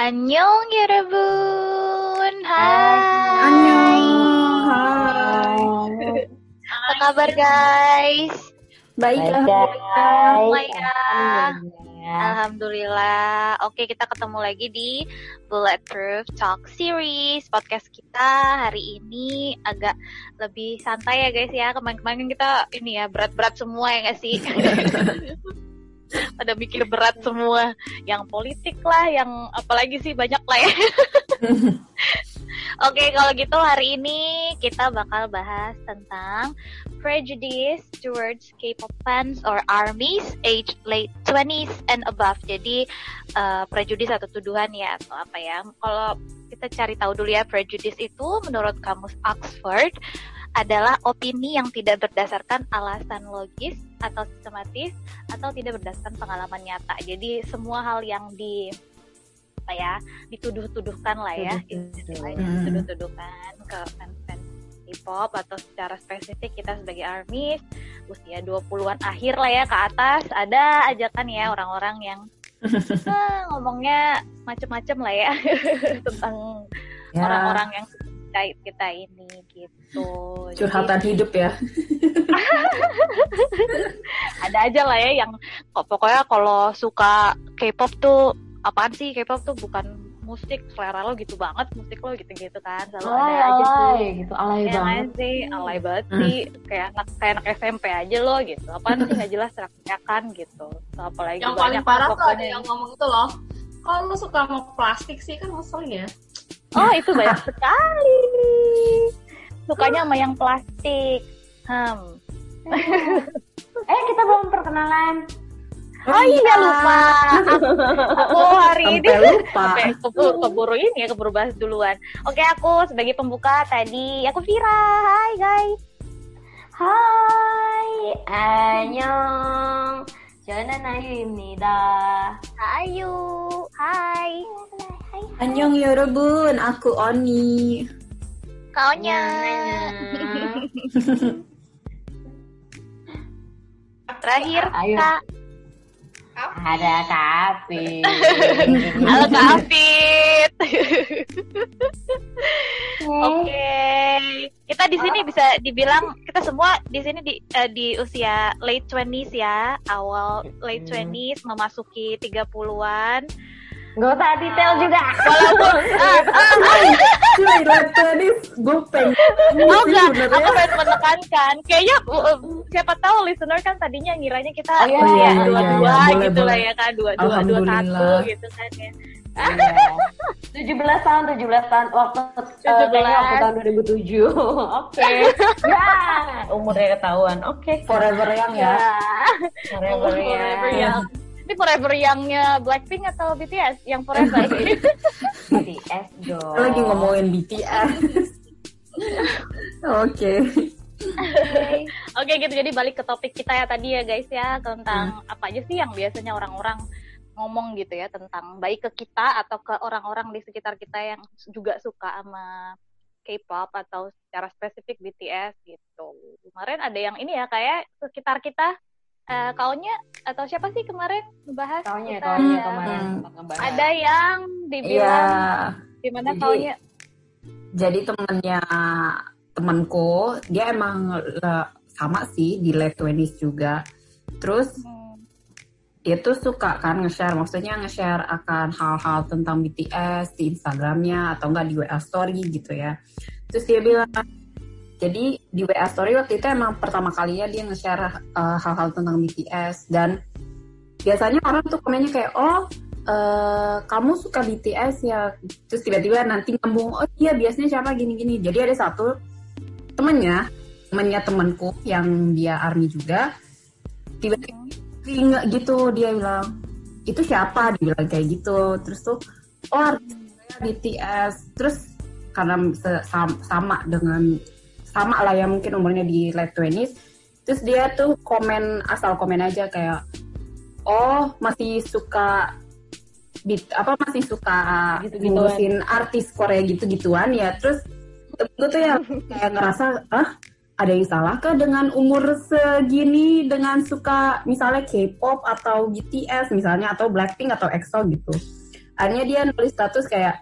Annyeong Yerebun. Hai. Annyeong. Hai. Apa kabar guys? Baik, Baik guys. Alhamdulillah. Oke, kita ketemu lagi di Bulletproof Talk Series. Podcast kita hari ini agak lebih santai ya guys ya. Kemarin-kemarin kita ini ya berat-berat semua ya gak sih? Pada mikir berat semua. Yang politik lah, yang apalagi sih banyak lah ya. Oke, kalau gitu hari ini kita bakal bahas tentang prejudice towards K-pop fans or armies age late 20s and above. Jadi uh, prejudice atau tuduhan ya atau apa ya. Kalau kita cari tahu dulu ya prejudice itu menurut kamus Oxford adalah opini yang tidak berdasarkan alasan logis atau sistematis atau tidak berdasarkan pengalaman nyata. Jadi semua hal yang di apa ya dituduh-tuduhkan lah ya istilahnya Hmm. dituduh-tuduhkan ke fans-fans K-pop atau secara spesifik kita sebagai ARMYs usia 20-an akhir lah ya ke atas ada aja kan ya orang-orang yang ah, ngomongnya macem-macem lah ya tentang Ya, orang-orang yang terkait kita ini gitu. Jadi, curhatan hidup ya. ada aja lah ya yang kok pokoknya kalau suka K-pop tuh apaan sih K-pop tuh? Bukan musik selera lo gitu banget musik lo gitu-gitu kan. Selalu Alay, ada aja tuh alay, gitu, alay ya banget. sih? Alay banget sih. Kayak anak kayak anak SMP aja lo gitu. Apaan sih? Nggak jelas teriak-teriakan gitu. So, apalagi yang paling banyak parah tuh ada yang ngomong itu loh. Kalau lu suka sama plastik sih kan ngeselin ya Oh itu banyak sekali. Sukanya sama yang plastik. Hmm. eh kita belum perkenalan. Oh, iya lupa. Aku hari Sampai ini lupa. keburu, keburu ini ya keburu bahas duluan. Oke aku sebagai pembuka tadi aku Vira. Hai guys. Hai. Annyeong. Jangan ayu imnida. Ayu. Hai. Hai. Hai. Annyeong yorobun, aku Oni. Kaunya. Terakhir Ayo. Kak. Ada kafe. Halo Kak Afid. Oke. Kita di sini bisa dibilang kita semua di sini di eh, di usia late 20s ya, awal late Hmm. 20s memasuki 30-an. Gak usah detail juga. Walaupun ah, ah, tadi gue pengen. oh sih enggak, sebenarnya. aku pengen menekankan. Kayaknya uh, uh, siapa tahu listener kan tadinya ngiranya kita Oh, iya, usia iya, iya, dua-dua iya, boleh, gitu lah ya kan, dua-dua dua satu gitu kan ya. Tujuh belas tahun, tujuh belas tahun waktu eh, 17. kayaknya waktu tahun 2007. Oke. ya, umurnya ketahuan. Oke. Forever yang ya. Forever ya. Forever Young. Ini Forever Young-nya Blackpink atau BTS? Yang Forever. BTS dong. Kita lagi ngomongin BTS. Oke. Oke gitu, jadi balik ke topik kita ya tadi ya guys ya. Tentang apa aja sih yang biasanya orang-orang ngomong gitu ya. Tentang baik ke kita atau ke orang-orang di sekitar kita yang juga suka sama K-pop atau secara spesifik BTS gitu. Kemarin ada yang ini ya kayak sekitar kita eh kaunya atau siapa sih kemarin ngebahas Kaunya, kita kaunya ya. kemarin Hmm. ngebahas. ada yang Iya. dibilang gimana Jadi- kaunya Jadi temennya temanku, dia emang eh, sama sih di late 20s juga. Terus Hmm. dia tuh suka kan nge-share, maksudnya nge-share akan hal-hal tentang BTS di Instagramnya atau enggak di WA Story gitu ya. Terus dia bilang, jadi di WA Story waktu itu emang pertama kalinya dia nge-share uh, hal-hal tentang BTS dan biasanya orang tuh komennya kayak, oh eh, kamu suka BTS ya, terus tiba-tiba nanti ngambung, oh iya biasanya siapa gini-gini. Jadi ada satu temennya, temennya temanku yang dia army juga, tiba-tiba ingat gitu dia bilang itu siapa? Dia bilang kayak gitu. Terus tuh oh BTS terus karena sama dengan sama lah ya mungkin umurnya di late 20s terus dia tuh komen asal komen aja kayak oh masih suka bit apa masih suka Gitu-gituan. ngurusin artis Korea gitu-gituan ya. Terus gue tuh yang kayak ngerasa ah ada yang salah kah dengan umur segini dengan suka misalnya K-pop atau BTS misalnya atau Blackpink atau EXO gitu? Akhirnya dia nulis status kayak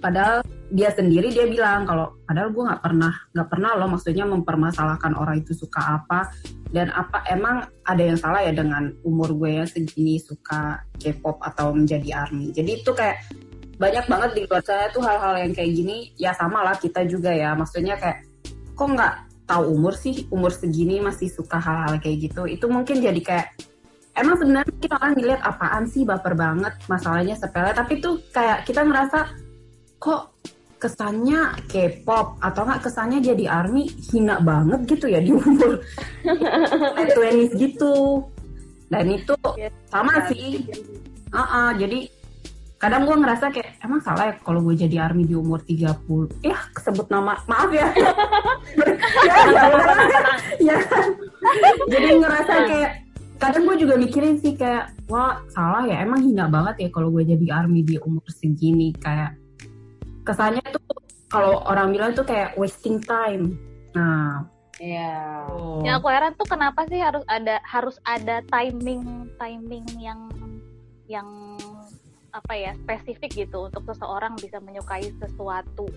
padahal dia sendiri dia bilang kalau padahal gue nggak pernah nggak pernah loh maksudnya mempermasalahkan orang itu suka apa. Dan apa emang ada yang salah ya dengan umur gue yang segini suka K-pop atau menjadi army? Jadi itu kayak banyak banget di luar sana tuh hal-hal yang kayak gini. Ya sama lah kita juga ya maksudnya kayak kok nggak tahu umur sih umur segini masih suka hal-hal kayak gitu. Itu mungkin jadi kayak emang sebenarnya kita orang ngeliat apaan sih baper banget masalahnya sepele. Tapi tuh kayak kita ngerasa kok kesannya K-pop atau nggak kesannya jadi army hina banget gitu ya di umur twenties gitu. Dan itu sama sih. uh -uh, jadi kadang gue ngerasa kayak emang salah ya kalau gue jadi army di umur 30 ya kesebut nama maaf ya. Ya, ya, ya, jadi ngerasa kayak kadang gue juga mikirin sih kayak wah salah ya emang hina banget ya kalau gue jadi army di umur segini. Kayak kesannya tuh kalau orang bilang tuh kayak wasting time. Nah, Iya. oh. Yang aku heran tuh kenapa sih harus ada harus ada timing timing yang yang apa ya spesifik gitu untuk seseorang bisa menyukai sesuatu.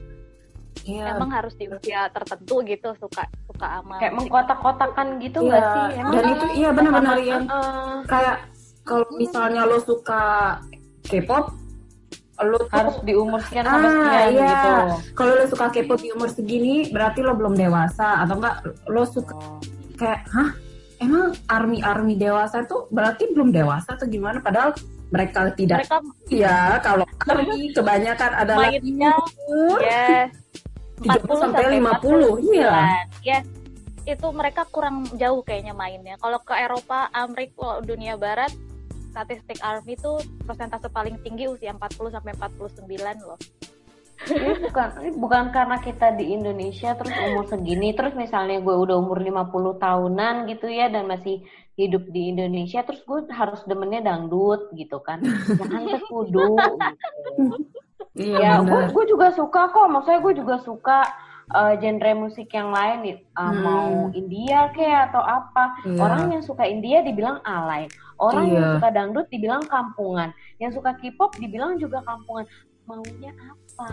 Iya. Emang harus di usia tertentu gitu suka suka sama Kayak mengkotak-kotakan gitu Iya. nggak sih? Emang Dan itu iya benar-benar yang Heeh. kayak kalau misalnya lo suka K-pop, lo tuh harus di umur sekian sampai Ah, sekian iya. gitu. kalau lo suka K-pop di umur segini, berarti lo belum dewasa atau enggak lo suka Oh. kayak hah emang army army dewasa tuh berarti belum dewasa atau gimana? Padahal mereka tidak mereka ya kalau army kebanyakan adalah mainnya umur yes 30 sampai 50 iya. Yes. Itu mereka kurang jauh kayaknya mainnya. Kalau ke Eropa, Amerika, dunia barat statistik army tuh persentase paling tinggi usia 40 sampai 49 loh. Ini bukan ini bukan karena kita di Indonesia terus umur segini terus misalnya gue udah umur 50 tahunan gitu ya dan masih hidup di Indonesia terus gue harus demennya dangdut gitu kan ya teh kudu gitu. Iya ya gue gue juga suka kok maksudnya gue juga suka eh, genre musik yang lain nih Eh, Hmm. mau India kayak atau apa Iya. orang yang suka India dibilang alay orang yang Iya. suka dangdut dibilang kampungan yang suka K-pop dibilang juga kampungan maunya apa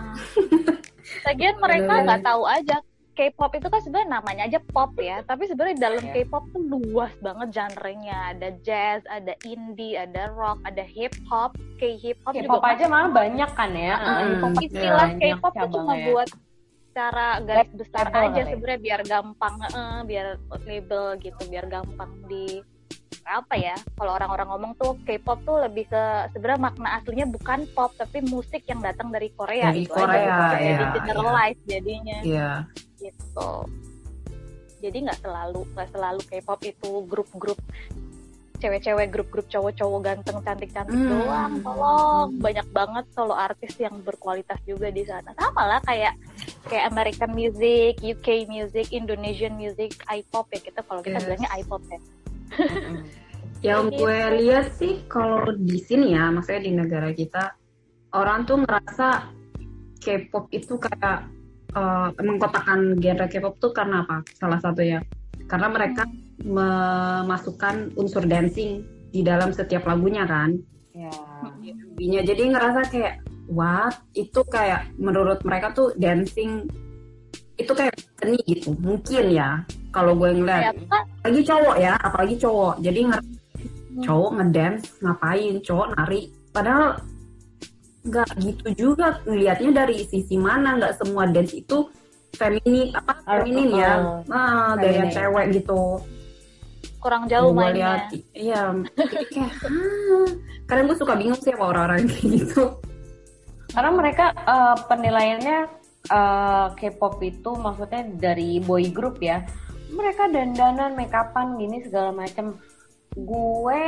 Lagian mereka nggak tahu aja K-pop itu kan sebenarnya namanya aja pop ya, tapi sebenarnya dalam Iya. K-pop tuh luas banget genrenya. Ada jazz, ada indie, ada rock, ada hip hop, K-hip hop K-pop juga aja malah banyak kan ya Hmm, istilah banyak K-pop tuh cuma cabangnya. buat cara garis besar aja kali. sebenarnya biar gampang eh, biar label gitu biar gampang di apa ya kalau orang-orang ngomong tuh K-pop tuh lebih ke sebenarnya makna aslinya bukan pop tapi musik yang datang dari Korea Dari itu Korea, aja jadi ya, generalize jadinya Iya. gitu jadi nggak selalu nggak selalu K-pop itu grup-grup cewek-cewek grup-grup cowok-cowok ganteng cantik-cantik Hmm. doang tolong banyak banget solo artis yang berkualitas juga di sana sama lah kayak kayak American music UK music Indonesian music I-pop ya kita kalau kita Yes. bilangnya I-pop ya. Yang gue lihat sih kalau di sini ya, maksudnya di negara kita, orang tuh ngerasa K-pop itu kayak eh, mengkotakkan genre K-pop tuh karena apa? Salah satu ya, karena mereka memasukkan unsur dancing di dalam setiap lagunya kan. ya Lagunya. Jadi ngerasa kayak, what? Itu kayak menurut mereka tuh dancing itu kayak seni gitu, mungkin ya. Kalau gue ngeliat, apa apalagi cowok ya, apalagi cowok. Jadi ngerasa cowok ngedance ngapain? Cowok nari. Padahal nggak gitu juga ngelihatnya dari sisi mana. Nggak semua dance itu feminin apa Harus- feminin ya. uh, ah gaya feminin. cewek gitu. Kurang jauh Gue mainnya. iya. Kayak ah. kadang gue suka bingung sih sama orang-orang kayak gitu. Karena mereka eh, penilaiannya eh, K-pop itu maksudnya dari boy group ya mereka dandanan make upan gini segala macam gue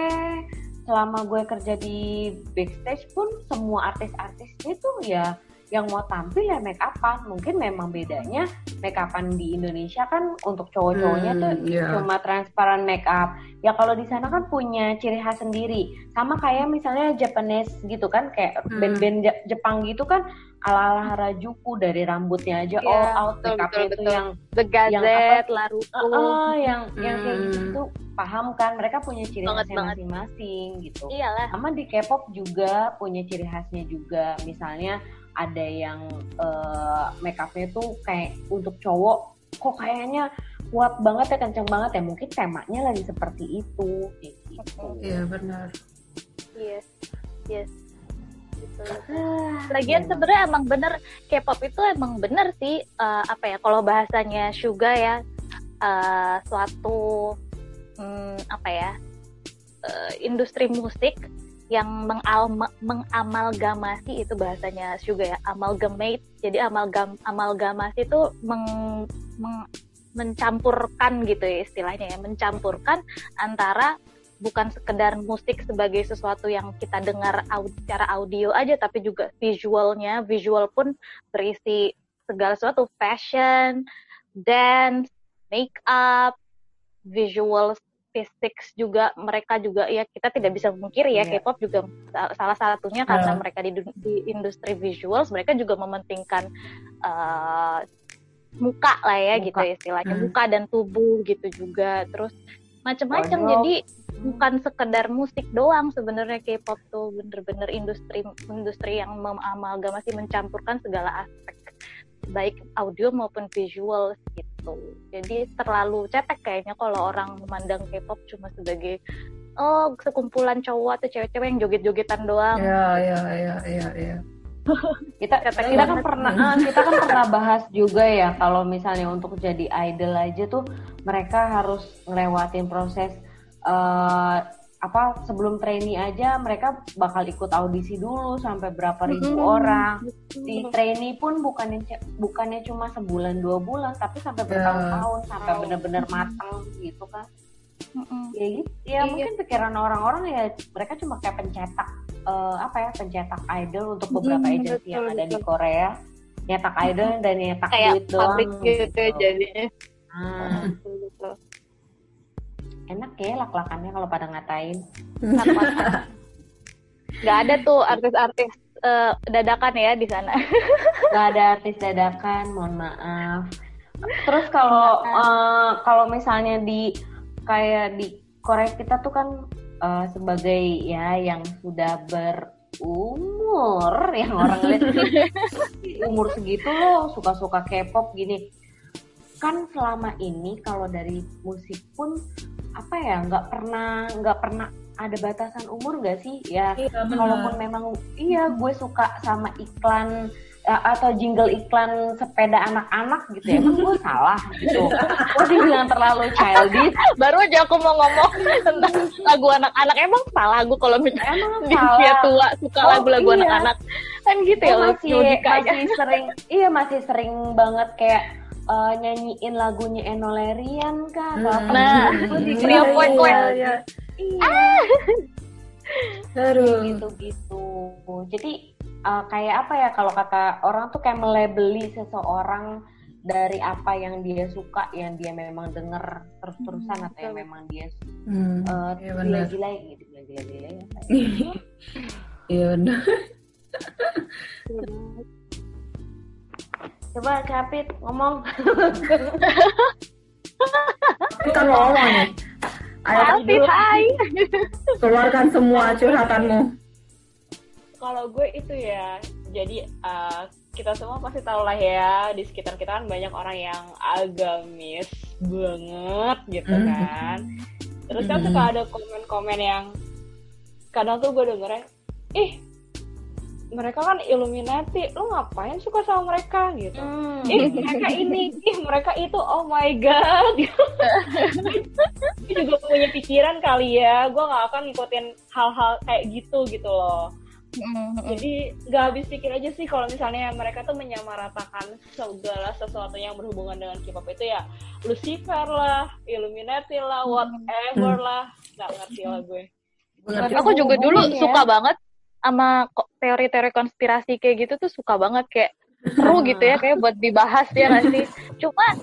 selama gue kerja di backstage pun semua artis-artis itu ya yang mau tampil ya make upan mungkin memang bedanya make upan di Indonesia kan untuk cowok-cowoknya Hmm, tuh iya. cuma transparan make up ya kalau di sana kan punya ciri khas sendiri sama kayak misalnya Japanese gitu kan kayak Hmm. band-band Jepang gitu kan ala-ala Harajuku dari rambutnya aja Iya, all out betul, make upnya betul, itu betul. yang The Gazette, Laruku. Oh, yang yang kayak Hmm. gitu paham kan mereka punya ciri khasnya masing-masing gitu. Iyalah. Sama di K-pop juga punya ciri khasnya juga. Misalnya ada yang eh, make upnya tuh kayak untuk cowok kok kayaknya kuat banget ya kenceng banget ya mungkin temanya lagi seperti itu kayak gitu. Iya benar. Yes. Yes. Gitu. Ah, Lagian sebenarnya emang bener K-pop itu emang bener sih eh, apa ya kalau bahasanya Suga ya eh, suatu hmm, apa ya eh, industri musik yang mengalma, mengamalgamasi itu bahasanya Suga ya amalgamate. Jadi amalgam amalgamasi itu meng- meng- mencampurkan gitu ya istilahnya ya mencampurkan antara bukan sekedar musik sebagai sesuatu yang kita dengar au- secara audio aja tapi juga visualnya. Visual pun berisi segala sesuatu fashion dance make up visual physics juga mereka juga ya kita tidak bisa memungkiri ya Iya. K-pop juga sa- salah satunya karena Iya. mereka di, di industri visuals mereka juga mementingkan eh, muka lah ya Muka. gitu istilahnya Hmm. muka dan tubuh gitu juga terus macam-macam jadi bukan sekedar musik doang sebenarnya K-pop tuh bener-bener industri industri yang mengamalgamasi mencampurkan segala aspek baik audio maupun visual gitu. Jadi terlalu cetek kayaknya kalau orang memandang K-pop cuma sebagai oh sekumpulan cowok atau cewek-cewek yang joget-jogetan doang. Iya iya iya iya iya. kita Kata kita kan pernah ah, kita kan pernah bahas juga ya kalau misalnya untuk jadi idol aja tuh mereka harus ngelewatin proses eh, apa sebelum trainee aja mereka bakal ikut audisi dulu sampai berapa ribu Mm-mm. orang di trainee pun bukannya bukannya cuma sebulan dua bulan tapi sampai Ya. bertahun-tahun sampai benar-benar matang gitu kan Mm-mm. ya gitu ya Iya. mungkin pikiran orang-orang ya mereka cuma kayak pencetak eh, apa ya pencetak idol untuk beberapa Hmm, agensi yang betul, ada di. Korea nyetak idol dan nyetak kayak duit doang pabrik gitu jadinya Ah, betul. Enak ya lak-lakannya kalau pada ngatain. Nggak ada tuh artis-artis eh, dadakan ya di sana. Nggak ada artis dadakan mohon maaf. Terus kalau eh, kalau misalnya di kayak di Korea kita tuh kan eh, sebagai ya yang sudah berumur yang orang lihat umur segitu loh suka-suka K-pop gini. Kan selama ini kalau dari musik pun apa ya nggak pernah nggak pernah ada batasan umur nggak sih ya Iya Kalaupun memang iya gue suka sama iklan uh, atau jingle iklan sepeda anak-anak gitu ya, emang gue salah gitu. Gue dibilang terlalu childish, baru aja aku mau ngomong tentang lagu anak-anak emang salah gue kalau misalnya emang di usia salah. tua suka Oh, lagu-lagu iya. anak-anak kan gitu ya Gue masih masih sering, iya masih sering banget kayak uh, nyanyiin lagunya Eno Lerian kan. atau apa Nah, gitu. Dibilang Poin Poin. Iya, iya. Iya. Aduh. gitu-gitu. Jadi uh, kayak apa ya kalau kata orang tuh kayak melebeli seseorang dari apa yang dia suka, yang dia memang denger terus-terusan Hmm, atau yang memang dia Hmm, uh, iya benar. gila-gila gitu, gila-gila ya. Iya benar. Coba Capit ngomong. Kita mau ngomong nih. Ayo Alvin hai keluarkan semua curhatanmu. Kalau gue itu ya, jadi uh, kita semua pasti tahu lah ya di sekitar kita kan banyak orang yang agamis banget gitu Mhm. kan. Terus kan Mhm. suka ada komen-komen yang kadang tuh gue dengernya, ih mereka kan Illuminati, lu ngapain suka sama mereka gitu? Hmm. ih mereka ini, ih mereka itu, oh my god. Gue juga punya pikiran kali ya, gue gak akan ngikutin hal-hal kayak gitu gitu loh. Jadi nggak habis pikir aja sih kalau misalnya mereka tuh menyamaratakan segala sesuatu yang berhubungan dengan K-pop itu ya Lucifer lah, Illuminati lah, whatever lah, nggak ngerti lah gue. Aku juga dulu ya. suka banget sama teori-teori konspirasi kayak gitu tuh suka banget kayak seru gitu ya kayak buat dibahas ya sih cuma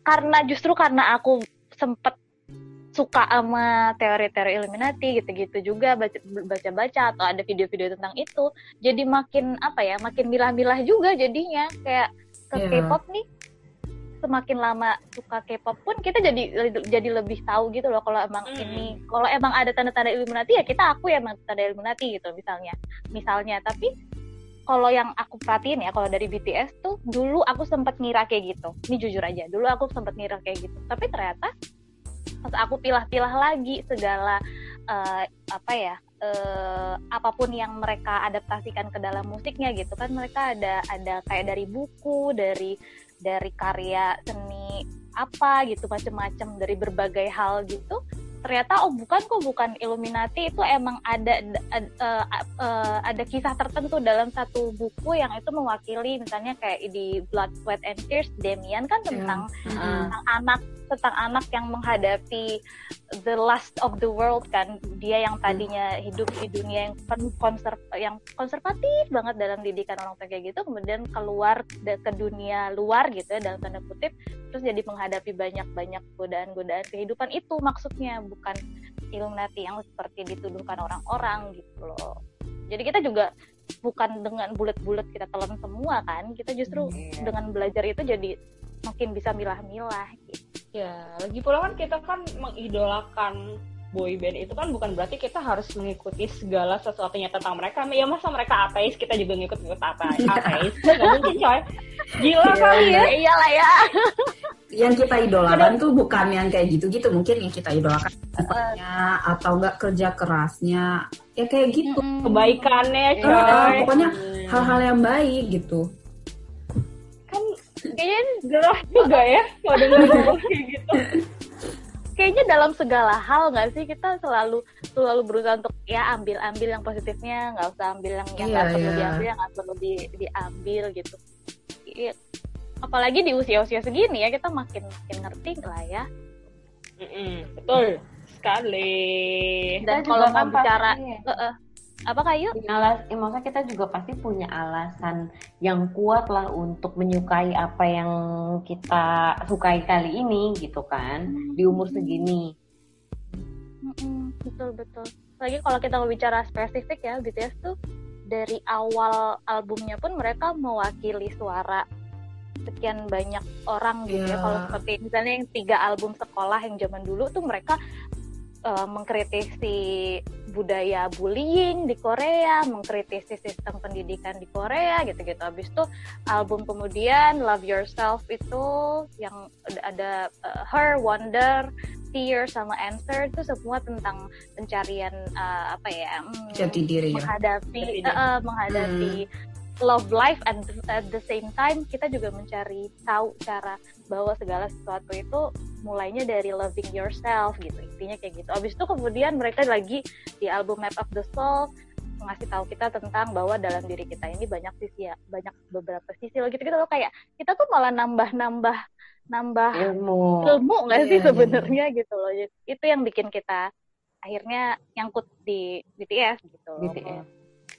karena justru karena aku sempet suka sama teori-teori Illuminati gitu-gitu juga baca-baca atau ada video-video tentang itu jadi makin apa ya makin milah-milah juga jadinya kayak ke yeah. K-pop nih semakin lama suka K-pop pun kita jadi jadi lebih tahu gitu loh kalau emang mm. ini kalau emang ada tanda-tanda Illuminati ya kita aku ya emang tanda Illuminati gitu misalnya. Misalnya tapi kalau yang aku perhatiin ya kalau dari BTS tuh dulu aku sempat ngira kayak gitu. Ini jujur aja dulu aku sempat ngira kayak gitu. Tapi ternyata pas aku pilah-pilah lagi segala uh, apa ya uh, apa pun yang mereka adaptasikan ke dalam musiknya gitu kan mereka ada ada kayak dari buku dari dari karya seni apa gitu macam-macam dari berbagai hal gitu ternyata oh bukan kok bukan Illuminati itu emang ada ada, uh, uh, ada kisah tertentu dalam satu buku yang itu mewakili misalnya kayak di Blood Sweat and Tears Demian kan iya. tentang yeah. uh, tentang anak tentang anak yang menghadapi the last of the world kan. Dia yang tadinya hidup di dunia yang konser yang konservatif banget dalam didikan orang tua kayak gitu kemudian keluar ke dunia luar gitu ya dalam tanda kutip terus jadi menghadapi banyak-banyak godaan-godaan kehidupan itu maksudnya bukan Illuminati yang seperti dituduhkan orang-orang gitu loh. Jadi kita juga bukan dengan bulat-bulat kita telan semua kan kita justru yeah. dengan belajar itu jadi makin bisa milah-milah gitu Ya, lagi pula kan kita kan mengidolakan boy band itu kan bukan berarti kita harus mengikuti segala sesuatunya tentang mereka. Ya masa mereka ateis kita juga ngikut-ngikut ateis. ateis. Gak mungkin coy. Gila yeah. kali ya. Iyalah ya. yang kita idolakan tuh bukan yang kayak gitu-gitu. Mungkin yang kita idolakan uh. atau enggak kerja kerasnya. Ya kayak gitu. Kebaikannya coy. Uh, pokoknya hal-hal yang baik gitu kayaknya gerah juga ya kalau dengar kayak gitu. Kayaknya dalam segala hal nggak sih? Kita selalu selalu berusaha untuk ya ambil ambil yang positifnya. Nggak usah ambil yang yang nggak yeah, perlu yeah. diambil yang nggak perlu di, diambil gitu. Ya, apalagi di usia usia segini ya kita makin makin ngerti lah ya. Mm -mm, betul sekali. Dan kalau mau bicara uh, uh, apa kayu? Alas, ya, maksudnya kita juga pasti punya alasan yang kuat lah untuk menyukai apa yang kita sukai kali ini gitu kan di umur segini. betul betul. Lagi kalau kita mau bicara spesifik ya BTS tuh dari awal albumnya pun mereka mewakili suara sekian banyak orang gitu yeah. ya. Iya. Kalau seperti misalnya yang tiga album sekolah yang zaman dulu tuh mereka uh, mengkritisi budaya bullying di Korea, mengkritisi sistem pendidikan di Korea gitu-gitu. Habis itu album kemudian Love Yourself itu yang ada uh, Her, Wonder, Fear sama Answer itu semua tentang pencarian uh, apa ya? Hmm, Jati diri ya. Menghadapi ya. uh, menghadapi hmm love life and at the same time kita juga mencari tahu cara bahwa segala sesuatu itu mulainya dari loving yourself gitu intinya kayak gitu. Abis itu kemudian mereka lagi di album Map of the Soul ngasih tahu kita tentang bahwa dalam diri kita ini banyak sisi ya banyak beberapa sisi loh gitu gitu loh. Kayak kita tuh malah nambah nambah nambah ilmu. ilmu nggak sih yeah, iya. sebenarnya yeah. gitu loh. Itu yang bikin kita akhirnya nyangkut di BTS gitu BTS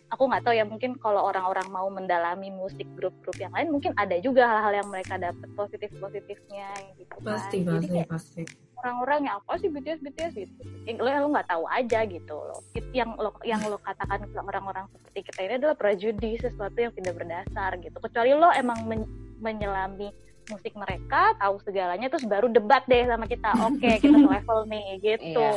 aku nggak tahu ya mungkin kalau orang-orang mau mendalami musik grup-grup yang lain mungkin ada juga hal-hal yang mereka dapat positif positifnya gitu kan. pasti pasti Jadi, pasti. orang-orang yang apa sih BTS BTS gitu. Lo lo nggak tahu aja gitu loh. Itu yang lo yang lo katakan ke orang-orang seperti kita ini adalah prejudis sesuatu yang tidak berdasar gitu. Kecuali lo emang men menyelami musik mereka tahu segalanya terus baru debat deh sama kita. Oke okay, kita level nih gitu.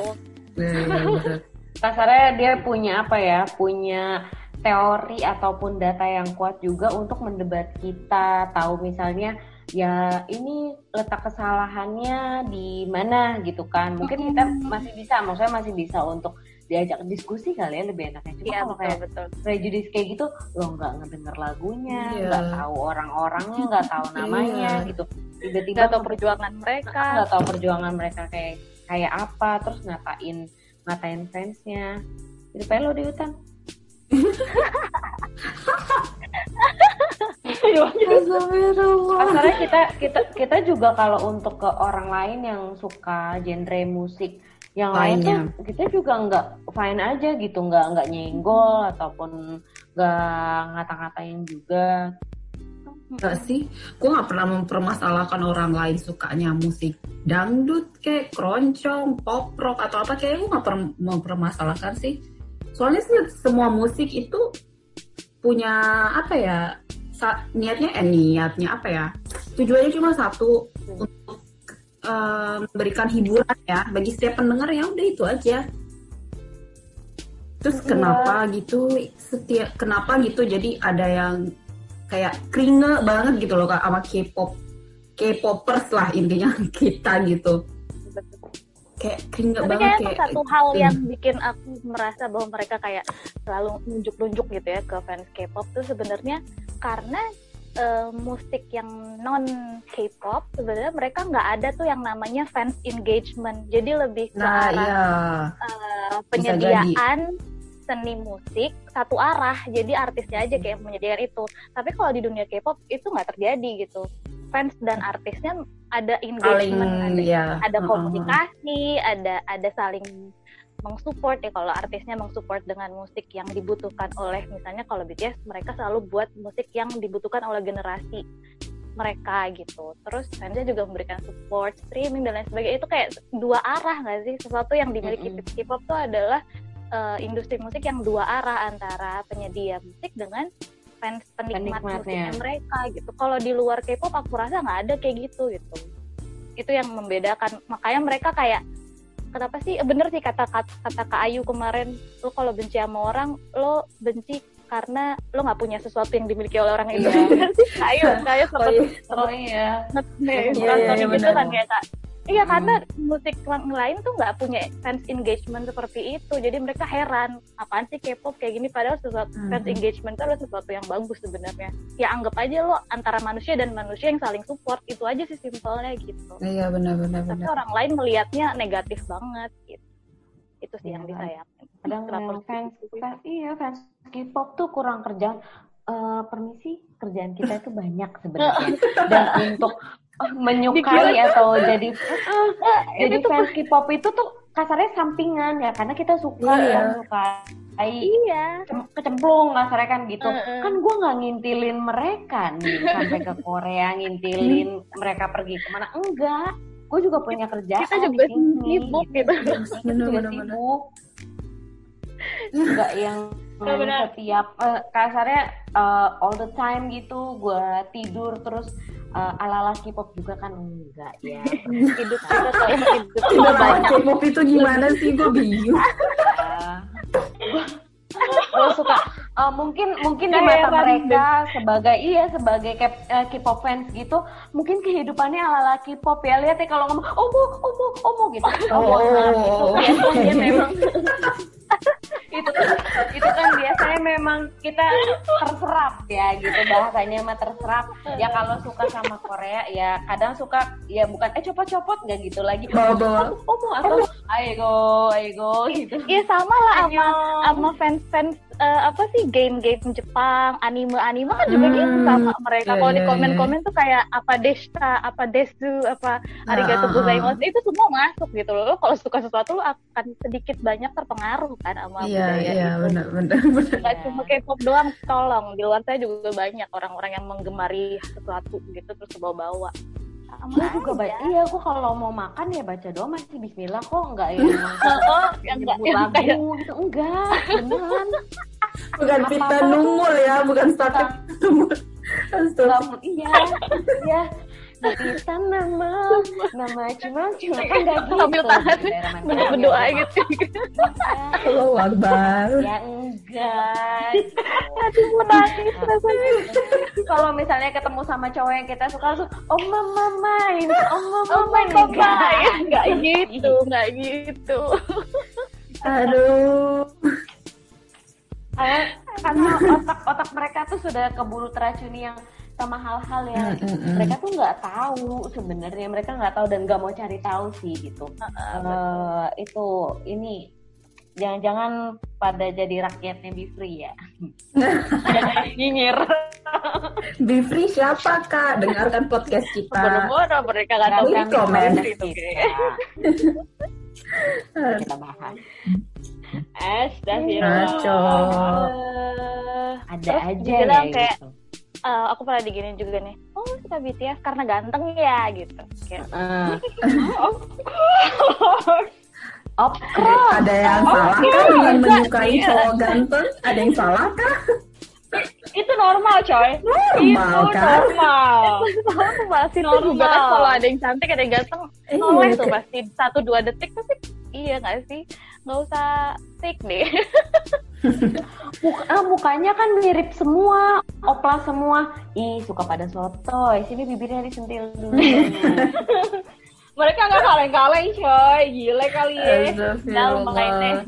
Iya. kasarnya dia punya apa ya? Punya teori ataupun data yang kuat juga untuk mendebat kita tahu misalnya ya ini letak kesalahannya di mana gitu kan mungkin kita masih bisa maksudnya masih bisa untuk diajak diskusi kali ya lebih enaknya cuma ya, kalau kayak betul. prejudis kayak gitu lo nggak ngedenger lagunya iya. nggak yeah. tahu orang-orangnya nggak tahu iya. namanya yeah. gitu tiba-tiba nggak tahu perjuangan mereka nggak tahu perjuangan mereka kayak kayak apa terus ngatain ngatain fansnya pengen lo di hutan Karena kita kita kita juga kalau untuk ke orang lain yang suka genre musik yang lain tuh kita juga nggak fine aja gitu. Nggak nggak nyenggol ataupun nggak ngata-ngatain juga. Enggak sih, gue nggak pernah mempermasalahkan orang lain sukanya musik dangdut kayak keroncong, pop rock atau apa. Kayak gue nggak pernah mempermasalahkan sih. Soalnya sih semua musik itu punya apa ya niatnya eh niatnya apa ya tujuannya cuma satu untuk uh, memberikan hiburan ya bagi setiap pendengar ya udah itu aja terus iya. kenapa gitu setiap kenapa gitu jadi ada yang kayak keringe banget gitu loh kak sama K-pop K-popers lah intinya kita gitu kayak keringe Tapi banget kayak satu hal hmm. yang bikin aku merasa bahwa mereka kayak selalu nunjuk-nunjuk gitu ya ke fans K-pop tuh sebenarnya karena uh, musik yang non K-pop sebenarnya mereka nggak ada tuh yang namanya fans engagement. Jadi lebih ke nah, arah iya. uh, penyediaan seni musik satu arah. Jadi artisnya aja kayak menyediakan itu. Tapi kalau di dunia K-pop itu nggak terjadi gitu fans dan artisnya ada engagement saling, ada, ya. ada komunikasi uh-huh. ada ada saling mengsupport ya kalau artisnya mengsupport dengan musik yang dibutuhkan oleh misalnya kalau BTS mereka selalu buat musik yang dibutuhkan oleh generasi mereka gitu terus fansnya juga memberikan support streaming dan lain sebagainya itu kayak dua arah nggak sih sesuatu yang dimiliki mm-hmm. K-pop itu adalah uh, industri musik yang dua arah antara penyedia musik dengan fans penikmat musiknya mereka gitu. Kalau di luar K-pop aku rasa nggak ada kayak gitu gitu. Itu yang membedakan. Makanya mereka kayak kenapa sih bener sih kata kata Kak Ayu kemarin lo kalau benci sama orang lo benci karena lo nggak punya sesuatu yang dimiliki oleh orang itu iya. Ayu Ayu sempat oh, iya. oh iya, iya, iya, iya, gitu kan kayak kak Iya hmm. karena musik lain tuh nggak punya fans engagement seperti itu, jadi mereka heran apaan sih K-pop kayak gini padahal sesuatu hmm. fans engagement itu adalah sesuatu yang bagus sebenarnya. Ya anggap aja lo antara manusia dan manusia yang saling support itu aja sih simpelnya gitu. Iya benar-benar. Tapi orang lain melihatnya negatif banget gitu. Itu sih ya, yang disayangkan. Kadang fans, fans iya fans K-pop tuh kurang kerjaan. Uh, permisi kerjaan kita itu banyak sebenarnya dan untuk menyukai atau jadi jadi fans K-pop itu tuh kasarnya sampingan ya karena kita suka iya. kan sukai iya. kecemplung kasarnya kan gitu. Uh, uh. kan gue nggak ngintilin mereka nih sampai ke Korea ngintilin mereka pergi ke mana. Enggak gue juga punya kerjaan kita juga sibuk gitu. Juga sibuk. enggak yang Benar. setiap uh, kasarnya uh, all the time gitu gue tidur terus uh, ala-ala K-pop juga kan enggak ya. hidup kita tuh hidup kita banyak. K-pop itu gimana sih? Gue bingung. gue suka uh, mungkin mungkin di mata mereka sebagai iya sebagai K-pop fans gitu mungkin kehidupannya ala ala K-pop ya. Lihat ya kalau ngomong omo omo omo gitu. Oh, oh, oh, oh. biasanya memang. Itu kan itu kan biasanya memang kita terserap ya gitu. Bahasanya mah terserap. Ya kalau suka sama Korea ya kadang suka ya bukan eh copot-copot nggak? gitu lagi. Bawa oh, oh, atau ayo go ayo go gitu. Iya sama lah sama sama fans fans uh, apa sih game-game Jepang, anime-anime kan juga hmm, gitu sama mereka. Yeah, Kalau di iya, komen-komen yeah. tuh kayak apa desta, apa desu, apa arigato uh, gozaimasu itu semua masuk gitu loh. Kalau suka sesuatu lo akan sedikit banyak terpengaruh kan sama yeah, budaya yeah, itu. benar benar benar. Gak cuma K-pop doang, tolong di luar saya juga banyak orang-orang yang menggemari sesuatu gitu terus bawa-bawa gue juga baca iya gue kalau mau makan ya baca doa masih Bismillah kok enggak ya? Oh yang enggak lagu gitu. Enggak beneran. Bukan pita numul ya bukan satu numul iya iya kita nama nama cuma cuma kan gak gitu. Sambil tahan. Berdoa gitu. Allah Akbar. Ya enggak. Aduh mau nangis rasanya. kalau misalnya ketemu sama cowok yang kita suka langsung oh mama main. Oh mama main. enggak. Gitu enggak gitu. Aduh. Karena otak otak mereka tuh sudah keburu teracuni yang sama hal-hal yang mm, mm, mereka tuh nggak tahu sebenarnya. Mereka nggak tahu dan nggak mau cari tahu sih gitu. Uh, uh, itu ini jangan-jangan pada jadi rakyatnya Be Free ya. Nyinyir. Be Free siapa kak? Dengarkan podcast kita. Boro-boro mereka nggak tahu kan komen. Kita bahas. Astagfirullah. Ada Terus aja dibilang ya kayak, gitu. Eh, aku pernah diginin juga nih. Oh suka BTS karena ganteng ya gitu. Kayak, Eh, Ada, yang salah kan dengan menyukai cowok ganteng? Ada yang salah kan? Itu normal, coy. Normal, itu kan? normal. aku tuh Normal. juga kan kalau ada yang cantik ada yang ganteng Iya, noleh tuh kayak- pasti satu dua detik tapi iya nggak sih nggak usah fake deh Muka- ah, mukanya kan mirip semua, opla semua. Ih, suka pada sotoy. Sini bibirnya disentil dulu. Mereka nggak kaleng-kaleng, coy. Gile kali ya. Dalam makanya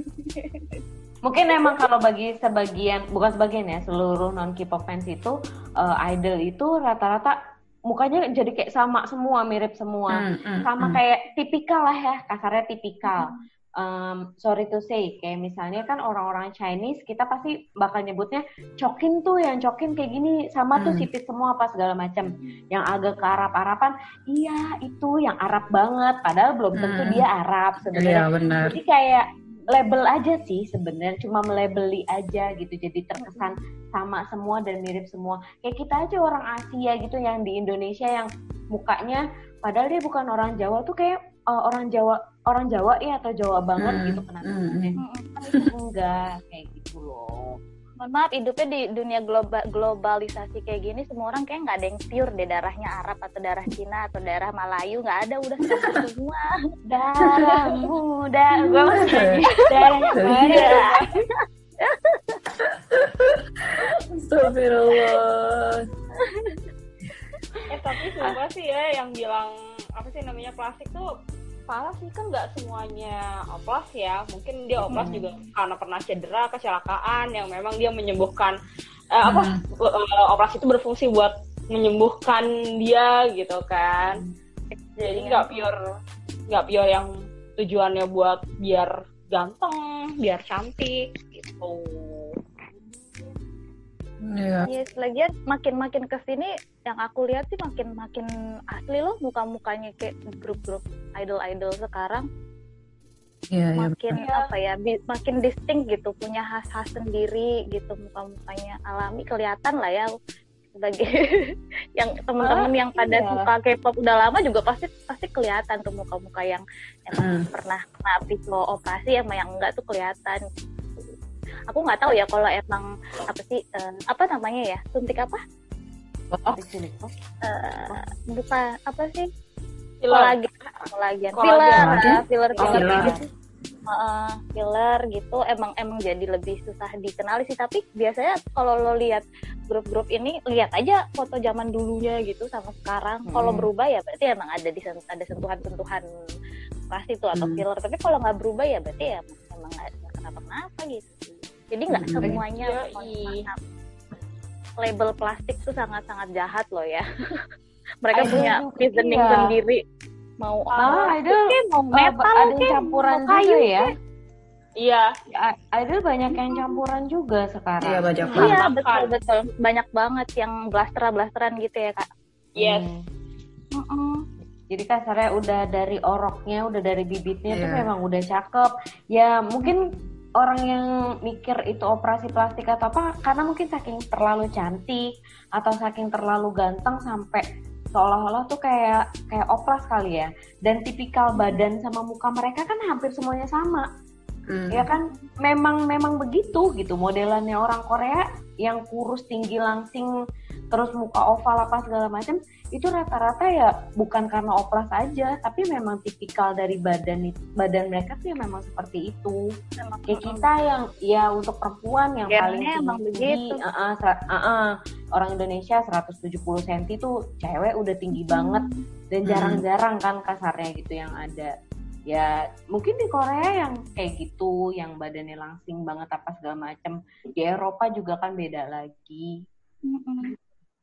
Mungkin emang kalau bagi sebagian, bukan sebagian ya, seluruh non K-pop fans itu eh, idol itu rata-rata mukanya jadi kayak sama semua, mirip semua. Hmm, hmm, sama hmm. kayak tipikal lah ya, kasarnya tipikal. Um, sorry to say, kayak misalnya kan orang-orang Chinese kita pasti bakal nyebutnya cokin tuh yang cokin kayak gini sama tuh Hmm. sipit semua apa segala macam. Yang agak ke Arab-Araban, iya itu yang Arab banget, padahal belum tentu Hmm. dia Arab Iya sebenarnya. benar. Jadi kayak label aja sih sebenarnya cuma melabeli aja gitu jadi terkesan sama semua dan mirip semua kayak kita aja orang Asia gitu yang di Indonesia yang mukanya padahal dia bukan orang Jawa tuh kayak uh, orang Jawa orang Jawa ya atau Jawa banget Hmm, gitu hmm, penampilannya Kan itu enggak kayak gitu loh. Mohon maaf hidupnya di dunia globa- globalisasi kayak gini semua orang kayak nggak ada yang pure deh darahnya Arab atau darah Cina atau darah Melayu nggak ada udah sama semua darah muda gue masih darah muda Astagfirullah. Eh tapi sumpah sih ya yang bilang apa sih namanya plastik tuh parah sih kan nggak semuanya oplas ya. Mungkin dia oplas juga karena pernah cedera kecelakaan yang memang dia menyembuhkan eh, apa eh, oplas itu berfungsi buat menyembuhkan dia gitu kan. Jadi nggak pure nggak pure yang tujuannya buat biar ganteng biar cantik gitu Iya. Yes, lagian makin-makin ke sini yang aku lihat sih makin-makin asli loh muka-mukanya kayak grup-grup idol-idol sekarang Iya, iya. makin apa ya makin distinct gitu punya khas-khas sendiri gitu muka-mukanya alami kelihatan lah ya sebagai yang temen-temen yang pada iya. suka K-pop udah lama juga pasti pasti kelihatan tuh muka-muka yang emang Hmm. pernah kena pisau operasi sama yang enggak tuh kelihatan aku nggak tahu ya kalau emang apa sih eh, apa namanya ya suntik apa? Oh, Eh, bukan apa sih? Filler. kolagen kolagen. Filler ah, filler Oh, filler. gitu. Filler gitu. Emang emang jadi lebih susah dikenali sih. Tapi biasanya kalau lo lihat grup-grup ini lihat aja foto zaman dulunya gitu sama sekarang. Kalau Hmm. berubah ya berarti emang ada di ada sentuhan-sentuhan pasti tuh atau Hmm. filler. Tapi kalau nggak berubah ya berarti ya emang nggak nggak kenapa-kenapa gitu jadi nggak Hmm. semuanya Yoi. mohon maaf. label plastik tuh sangat-sangat jahat loh ya mereka Idol punya reasoning iya. sendiri mau Ah, kek, mau metal ada yang kek, campuran mau kayu juga ya iya I- idol banyak yang campuran juga sekarang Iya, banyak Iya. banget. Iya betul betul banyak banget yang blasteran blasteran gitu ya kak. yes Hmm. Mm-mm. Jadi kasarnya udah dari oroknya, udah dari bibitnya tuh Iya. memang udah cakep. Ya mungkin orang yang mikir itu operasi plastik atau apa karena mungkin saking terlalu cantik atau saking terlalu ganteng sampai seolah-olah tuh kayak kayak oplas kali ya. Dan tipikal badan sama muka mereka kan hampir semuanya sama. Hmm. Ya kan memang memang begitu gitu modelannya orang Korea yang kurus tinggi langsing terus muka oval apa segala macam itu rata-rata ya bukan karena oplas aja tapi memang tipikal dari badan badan mereka tuh ya memang seperti itu Emang, kayak kita yang ya untuk perempuan yang Gennya paling tinggi begitu. uh-uh, sera- uh-uh. orang Indonesia 170 cm tuh cewek udah tinggi banget dan Hmm. jarang-jarang kan kasarnya gitu yang ada ya mungkin di Korea yang kayak gitu yang badannya langsing banget apa segala macam di Eropa juga kan beda lagi Mm-mm.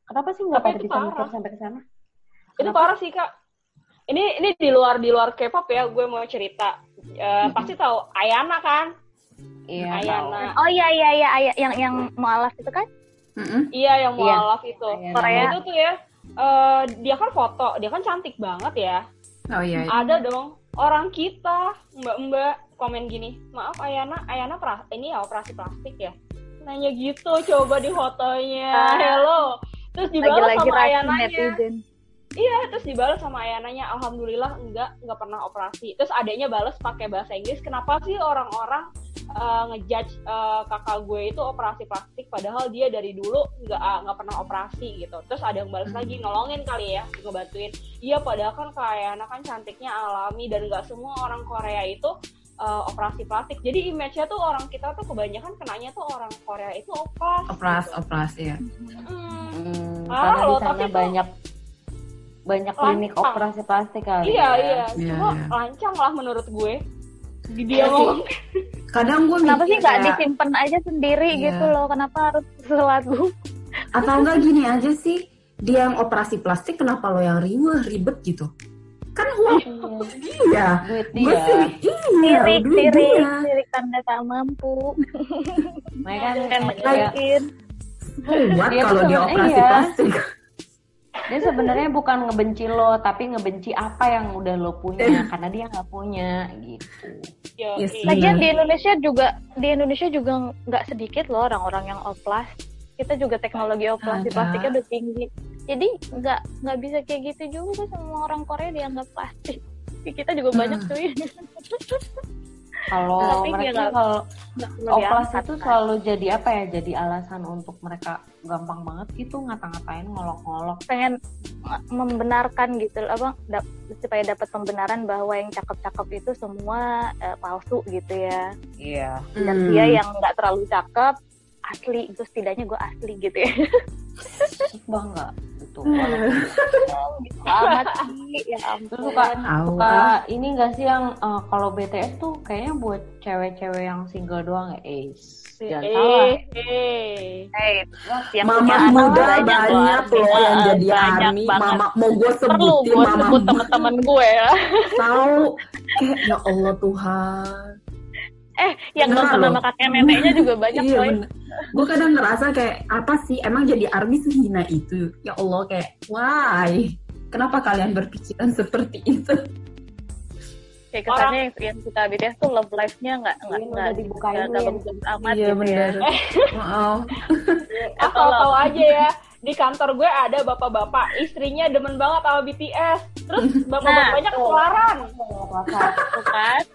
kenapa sih nggak pada itu bisa mikir sampai ke sana itu Kenapa? parah sih kak ini ini di luar di luar K-pop ya gue mau cerita Eh, pasti tahu Ayana kan iya Ayana Oh iya iya iya iya, yang yang mualaf itu kan? Mm-mm. iya yang Iya. mualaf itu Ayana. Korea. itu tuh ya eh, dia kan foto dia kan cantik banget ya Oh iya. iya. Ada dong orang kita mbak-mbak komen gini, maaf Ayana, Ayana pra, ini ya operasi plastik ya. Nanya gitu coba di fotonya. Ah. Hello. Terus dibalas sama racun Ayananya. netizen. Iya, terus dibalas sama Ayananya, alhamdulillah enggak, enggak pernah operasi. Terus adanya balas pakai bahasa Inggris, kenapa sih orang-orang uh, ngejudge uh, kakak gue itu operasi plastik, padahal dia dari dulu enggak uh, enggak pernah operasi gitu. Terus ada yang balas lagi nolongin kali ya, ngebantuin. Iya, padahal kan kayak Ayana kan cantiknya alami dan enggak semua orang Korea itu uh, operasi plastik. Jadi image-nya tuh orang kita tuh kebanyakan kenanya tuh orang Korea itu opas. Opras, gitu. operasi ya. Hmm. Hmm, Ah, karena loh, di sana tapi tuh- banyak banyak klinik Lancang. operasi plastik kali Iya, ya. iya. Iya, Cuma iya. lancang lah menurut gue. Dia Iya ngomong Kadang gue Kenapa sih nggak kayak- disimpan aja sendiri Iya. gitu loh? Kenapa harus selalu? atau enggak gini aja sih dia yang operasi plastik kenapa lo yang ribet ribet gitu kan uang iya gue dia. sih iya Sirik, duit sirik, dia sirik tanda tak mampu. Mereka kan Kan kuat Dia kalau dia operasi iya. plastik dia sebenarnya bukan ngebenci lo, tapi ngebenci apa yang udah lo Iya. punya karena dia nggak punya gitu. ya, Yes, iya. Lagian Benar. di Indonesia juga di Indonesia juga nggak sedikit loh orang-orang yang oplas. Kita juga teknologi operasi Ada. plastiknya udah tinggi. Jadi nggak nggak bisa kayak gitu juga semua orang Korea dianggap plastik. Kita juga banyak Hmm. cuy. Kalau Tapi dia mereka kalau oplas itu kan. selalu jadi apa ya? Jadi alasan untuk mereka gampang banget gitu ngata-ngatain ngolok-ngolok. pengen membenarkan gitu loh, apa dap- supaya dapat pembenaran bahwa yang cakep-cakep itu semua uh, palsu gitu ya Iya. dan Hmm. dia yang nggak terlalu cakep asli gue setidaknya gue asli gitu ya bangga gitu. gitu amat sih ya ampun suka Tahu, suka ini gak sih yang uh, kalau BTS tuh kayaknya buat cewek-cewek yang single doang ya? Eh, jangan salah. eh, eh. Mama muda banyak banyak loh, yang jadi army. banget. Mama mau gue perlu sebutin gue mama sebut temen-temen gue ya tahu. Ya Allah Tuhan. Eh yang nonton sama kakek neneknya juga banyak iya loh bener. Gue kadang ngerasa kayak apa sih emang jadi army sehina itu. Ya Allah kayak why? Kenapa kalian berpikiran seperti itu? kayak kesannya yang, yang suka BTS tuh love life-nya nggak nggak Iya, nggak dibukain nggak- ya. bagus-bagus amat iya gitu bener. ya Wow. Asal tahu aja ya, di kantor gue ada bapak-bapak, istrinya demen banget sama BTS. Terus bapak-bapaknya Nah, ketularan.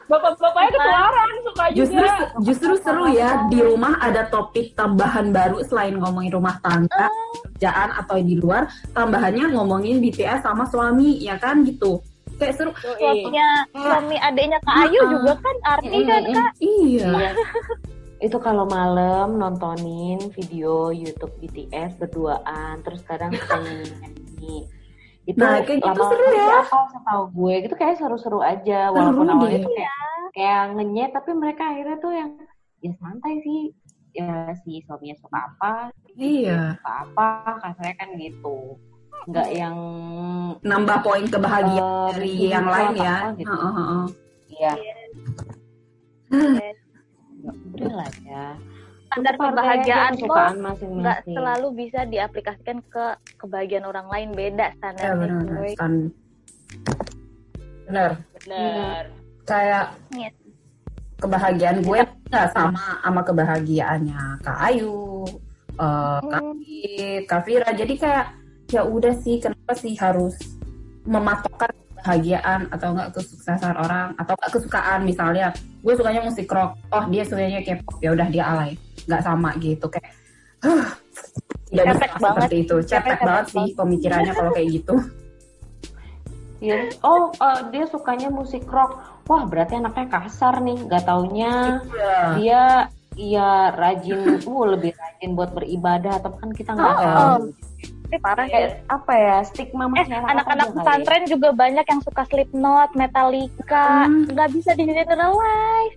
Bapak-bapaknya ketularan, suka Justru juga. justru seru ya di rumah ada topik tambahan baru selain ngomongin rumah tangga, kerjaan atau di luar, tambahannya ngomongin BTS sama suami ya kan gitu. Kayak seru. Suaminya suami adiknya Kak Ayu Ah. juga kan arti kan. Kak Iya. Iya. Itu kalau malam nontonin video YouTube BTS berduaan, terus kadang nyanyi. Itu Nah, kayak gitu seru ya. apa setahu gue gitu kayak seru-seru aja walaupun Seru awalnya deh. tuh kayak kayak ngenyet tapi mereka akhirnya tuh yang ya santai sih ya si suaminya suka apa Iya. suka apa kasarnya kan gitu nggak yang Nambah poin kebahagiaan eh, dari bikin yang lain apa-apa ya. gitu. Heeh, heeh. iya Yes. ya udah lah ya standar kebahagiaan kesukaan nggak masing-masing selalu bisa diaplikasikan ke kebahagiaan orang lain beda Ya standarnya benar kan. Benar. Bener. Kayak Yes. kebahagiaan gue nggak sama sama kebahagiaannya Kak Ayu, eh, Kak Hmm. Fit, Kak Vira. Jadi kayak ya udah sih kenapa sih harus mematokkan kebahagiaan atau enggak kesuksesan orang atau enggak kesukaan misalnya gue sukanya musik rock oh dia sukanya K-pop ya udah dia alay nggak sama gitu kayak huh, tidak bisa Cepet banget. seperti itu cepet Cepet banget sih pemikirannya kalau kayak gitu Iya. Oh, eh, dia sukanya musik rock. Wah, berarti anaknya kasar nih. Gak taunya Iya. dia iya rajin, uh lebih rajin buat beribadah. Atau kan kita nggak Oh, tahu. Tapi parah ya. Kayak apa ya stigma Eh, anak-anak kali ya. pesantren juga banyak yang suka Slipknot, Metallica, Hmm. nggak bisa di-generalize.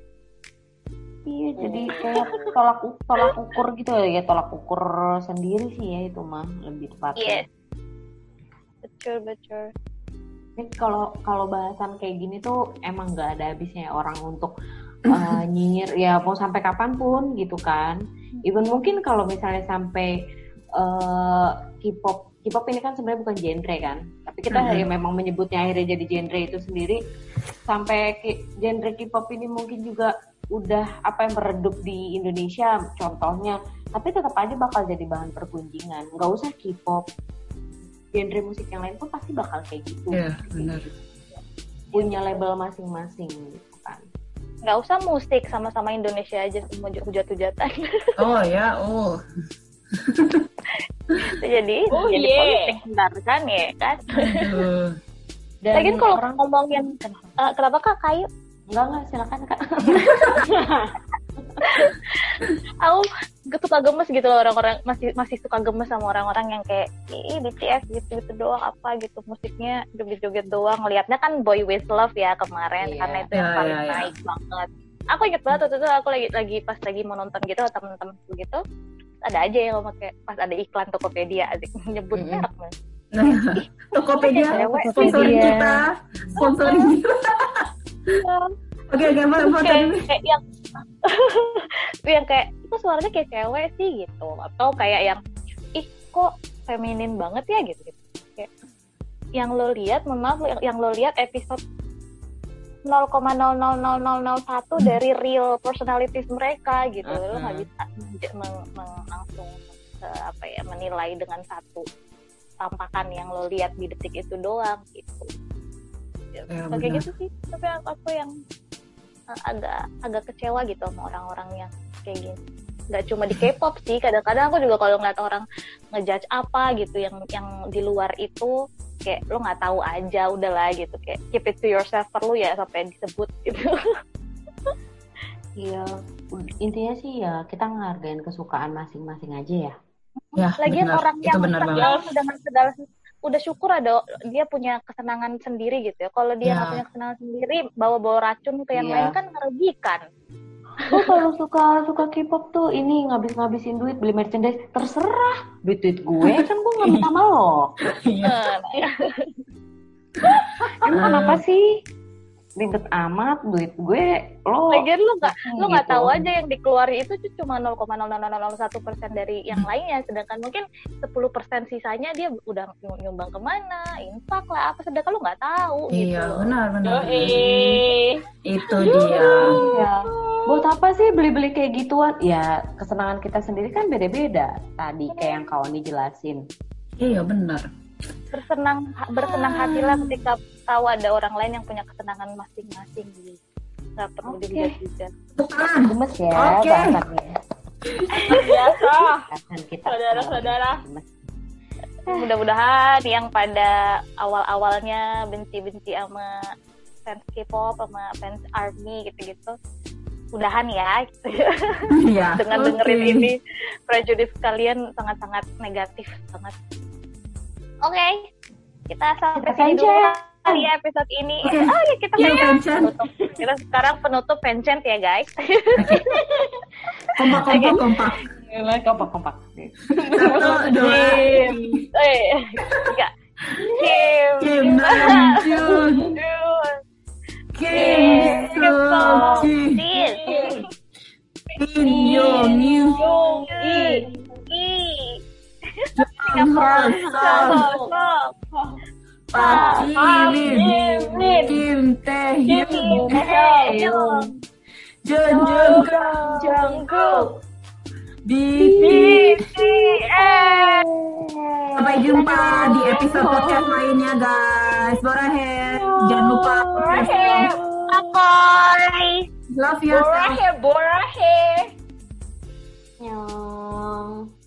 Iya, jadi kayak tolak tolak ukur gitu ya, tolak ukur sendiri sih ya itu mah lebih tepatnya. Yes. Betul, betul. Ini kalau kalau bahasan kayak gini tuh emang nggak ada habisnya ya orang untuk uh, nyinyir ya mau sampai kapan pun gitu kan. Even mungkin kalau misalnya sampai uh, K-pop. K-pop ini kan sebenarnya bukan genre kan? Tapi kita mm -hmm. memang menyebutnya akhirnya jadi genre itu sendiri. Sampai genre K-pop ini mungkin juga udah apa yang meredup di Indonesia contohnya. Tapi tetap aja bakal jadi bahan pergunjingan. Nggak usah K-pop. Genre musik yang lain pun pasti bakal kayak gitu. Yeah, benar. punya label masing-masing gitu kan. Nggak usah musik sama-sama Indonesia aja semua hujat-hujatan oh ya oh jadi oh, jadi yeah. politik bentar kan ya kan Dan Lagian kalau orang... ngomongin uh, kenapa kak kayu Enggak, enggak, silakan Kak. aku suka gemes gitu loh orang-orang masih masih suka gemes sama orang-orang yang kayak ih BTS gitu gitu doang apa gitu musiknya joget-joget doang ngelihatnya kan Boy With Love ya kemarin yeah. karena itu yang yeah, paling yeah, yeah. naik banget aku inget banget waktu itu aku lagi lagi pas lagi mau nonton gitu temen-temen gitu ada aja yang ngomong kayak pas ada iklan Tokopedia adik nyebut mm -hmm. merek Nah, Tokopedia sponsorin kita, sponsorin kita. Iya. Oke, oke, apa kayak yang yang kayak itu suaranya kayak cewek sih gitu atau kayak yang ih kok feminin banget ya gitu, gitu. kayak yang lo lihat mohon maaf yang, yang lo lihat episode 0,00001 dari real personalities mereka gitu. Uh -huh. lo nggak bisa meng, meng, langsung uh, apa ya menilai dengan satu tampakan yang lo lihat di detik itu doang gitu. Ya, kayak gitu sih. Tapi aku yang uh, agak agak kecewa gitu sama orang-orang yang kayak gini nggak cuma di K-pop sih kadang-kadang aku juga kalau ngeliat orang ngejudge apa gitu yang yang di luar itu kayak lo nggak tahu aja udahlah gitu kayak keep it to yourself perlu ya sampai disebut gitu Iya, intinya sih ya kita ngehargain kesukaan masing-masing aja ya. Ya, Lagian benar. orang yang dengan segala udah syukur ada dia punya kesenangan sendiri gitu ya. Kalau dia nggak ya. punya kesenangan sendiri, bawa-bawa racun ke yang ya. lain kan merugikan. Oh kalau suka suka K-pop tuh ini ngabis-ngabisin duit beli merchandise terserah duit duit gue kan gue nggak sama lo. Iya. Emang kenapa sih? Ribet amat duit gue lo lagian lo nggak lo nggak gitu. tahu aja yang dikeluarin itu cuma 0,0001 persen dari yang lainnya. Sedangkan mungkin 10 persen sisanya dia udah nyumbang ke mana infak lah apa. Sedangkan lo nggak tahu iya gitu. benar benar itu dia. Ya. buat apa sih beli-beli kayak gituan? Ya kesenangan kita sendiri kan beda-beda. Tadi kayak yang kawan dijelasin. Iya benar bersenang bersenang hatilah ketika tahu ada orang lain yang punya kesenangan masing-masing gitu nggak perlu okay. dilihat juga. Gemes ya okay. bahasanya biasa. Saudara-saudara. Mudah-mudahan yang pada awal-awalnya benci-benci sama fans K-pop sama fans ARMY gitu-gitu mudahan ya. Gitu. ya, dengan okay. dengerin ini prejudice kalian sangat-sangat negatif banget Oke, okay. kita sampai sini dulu kali ya episode ini. Okay. Oh ya kita ya, penutup. Kita sekarang penutup pencent ya guys. kompak kompak kompak. Kompak kompak. Satu dua. Eh, tiga. Kim. Kim Namjoon. Kim Soo Kim Kim Yong Lee. Sampai jumpa di episode podcast lainnya guys. Borahe, jangan lupa. Love you. Borahe, borahe. Yeah.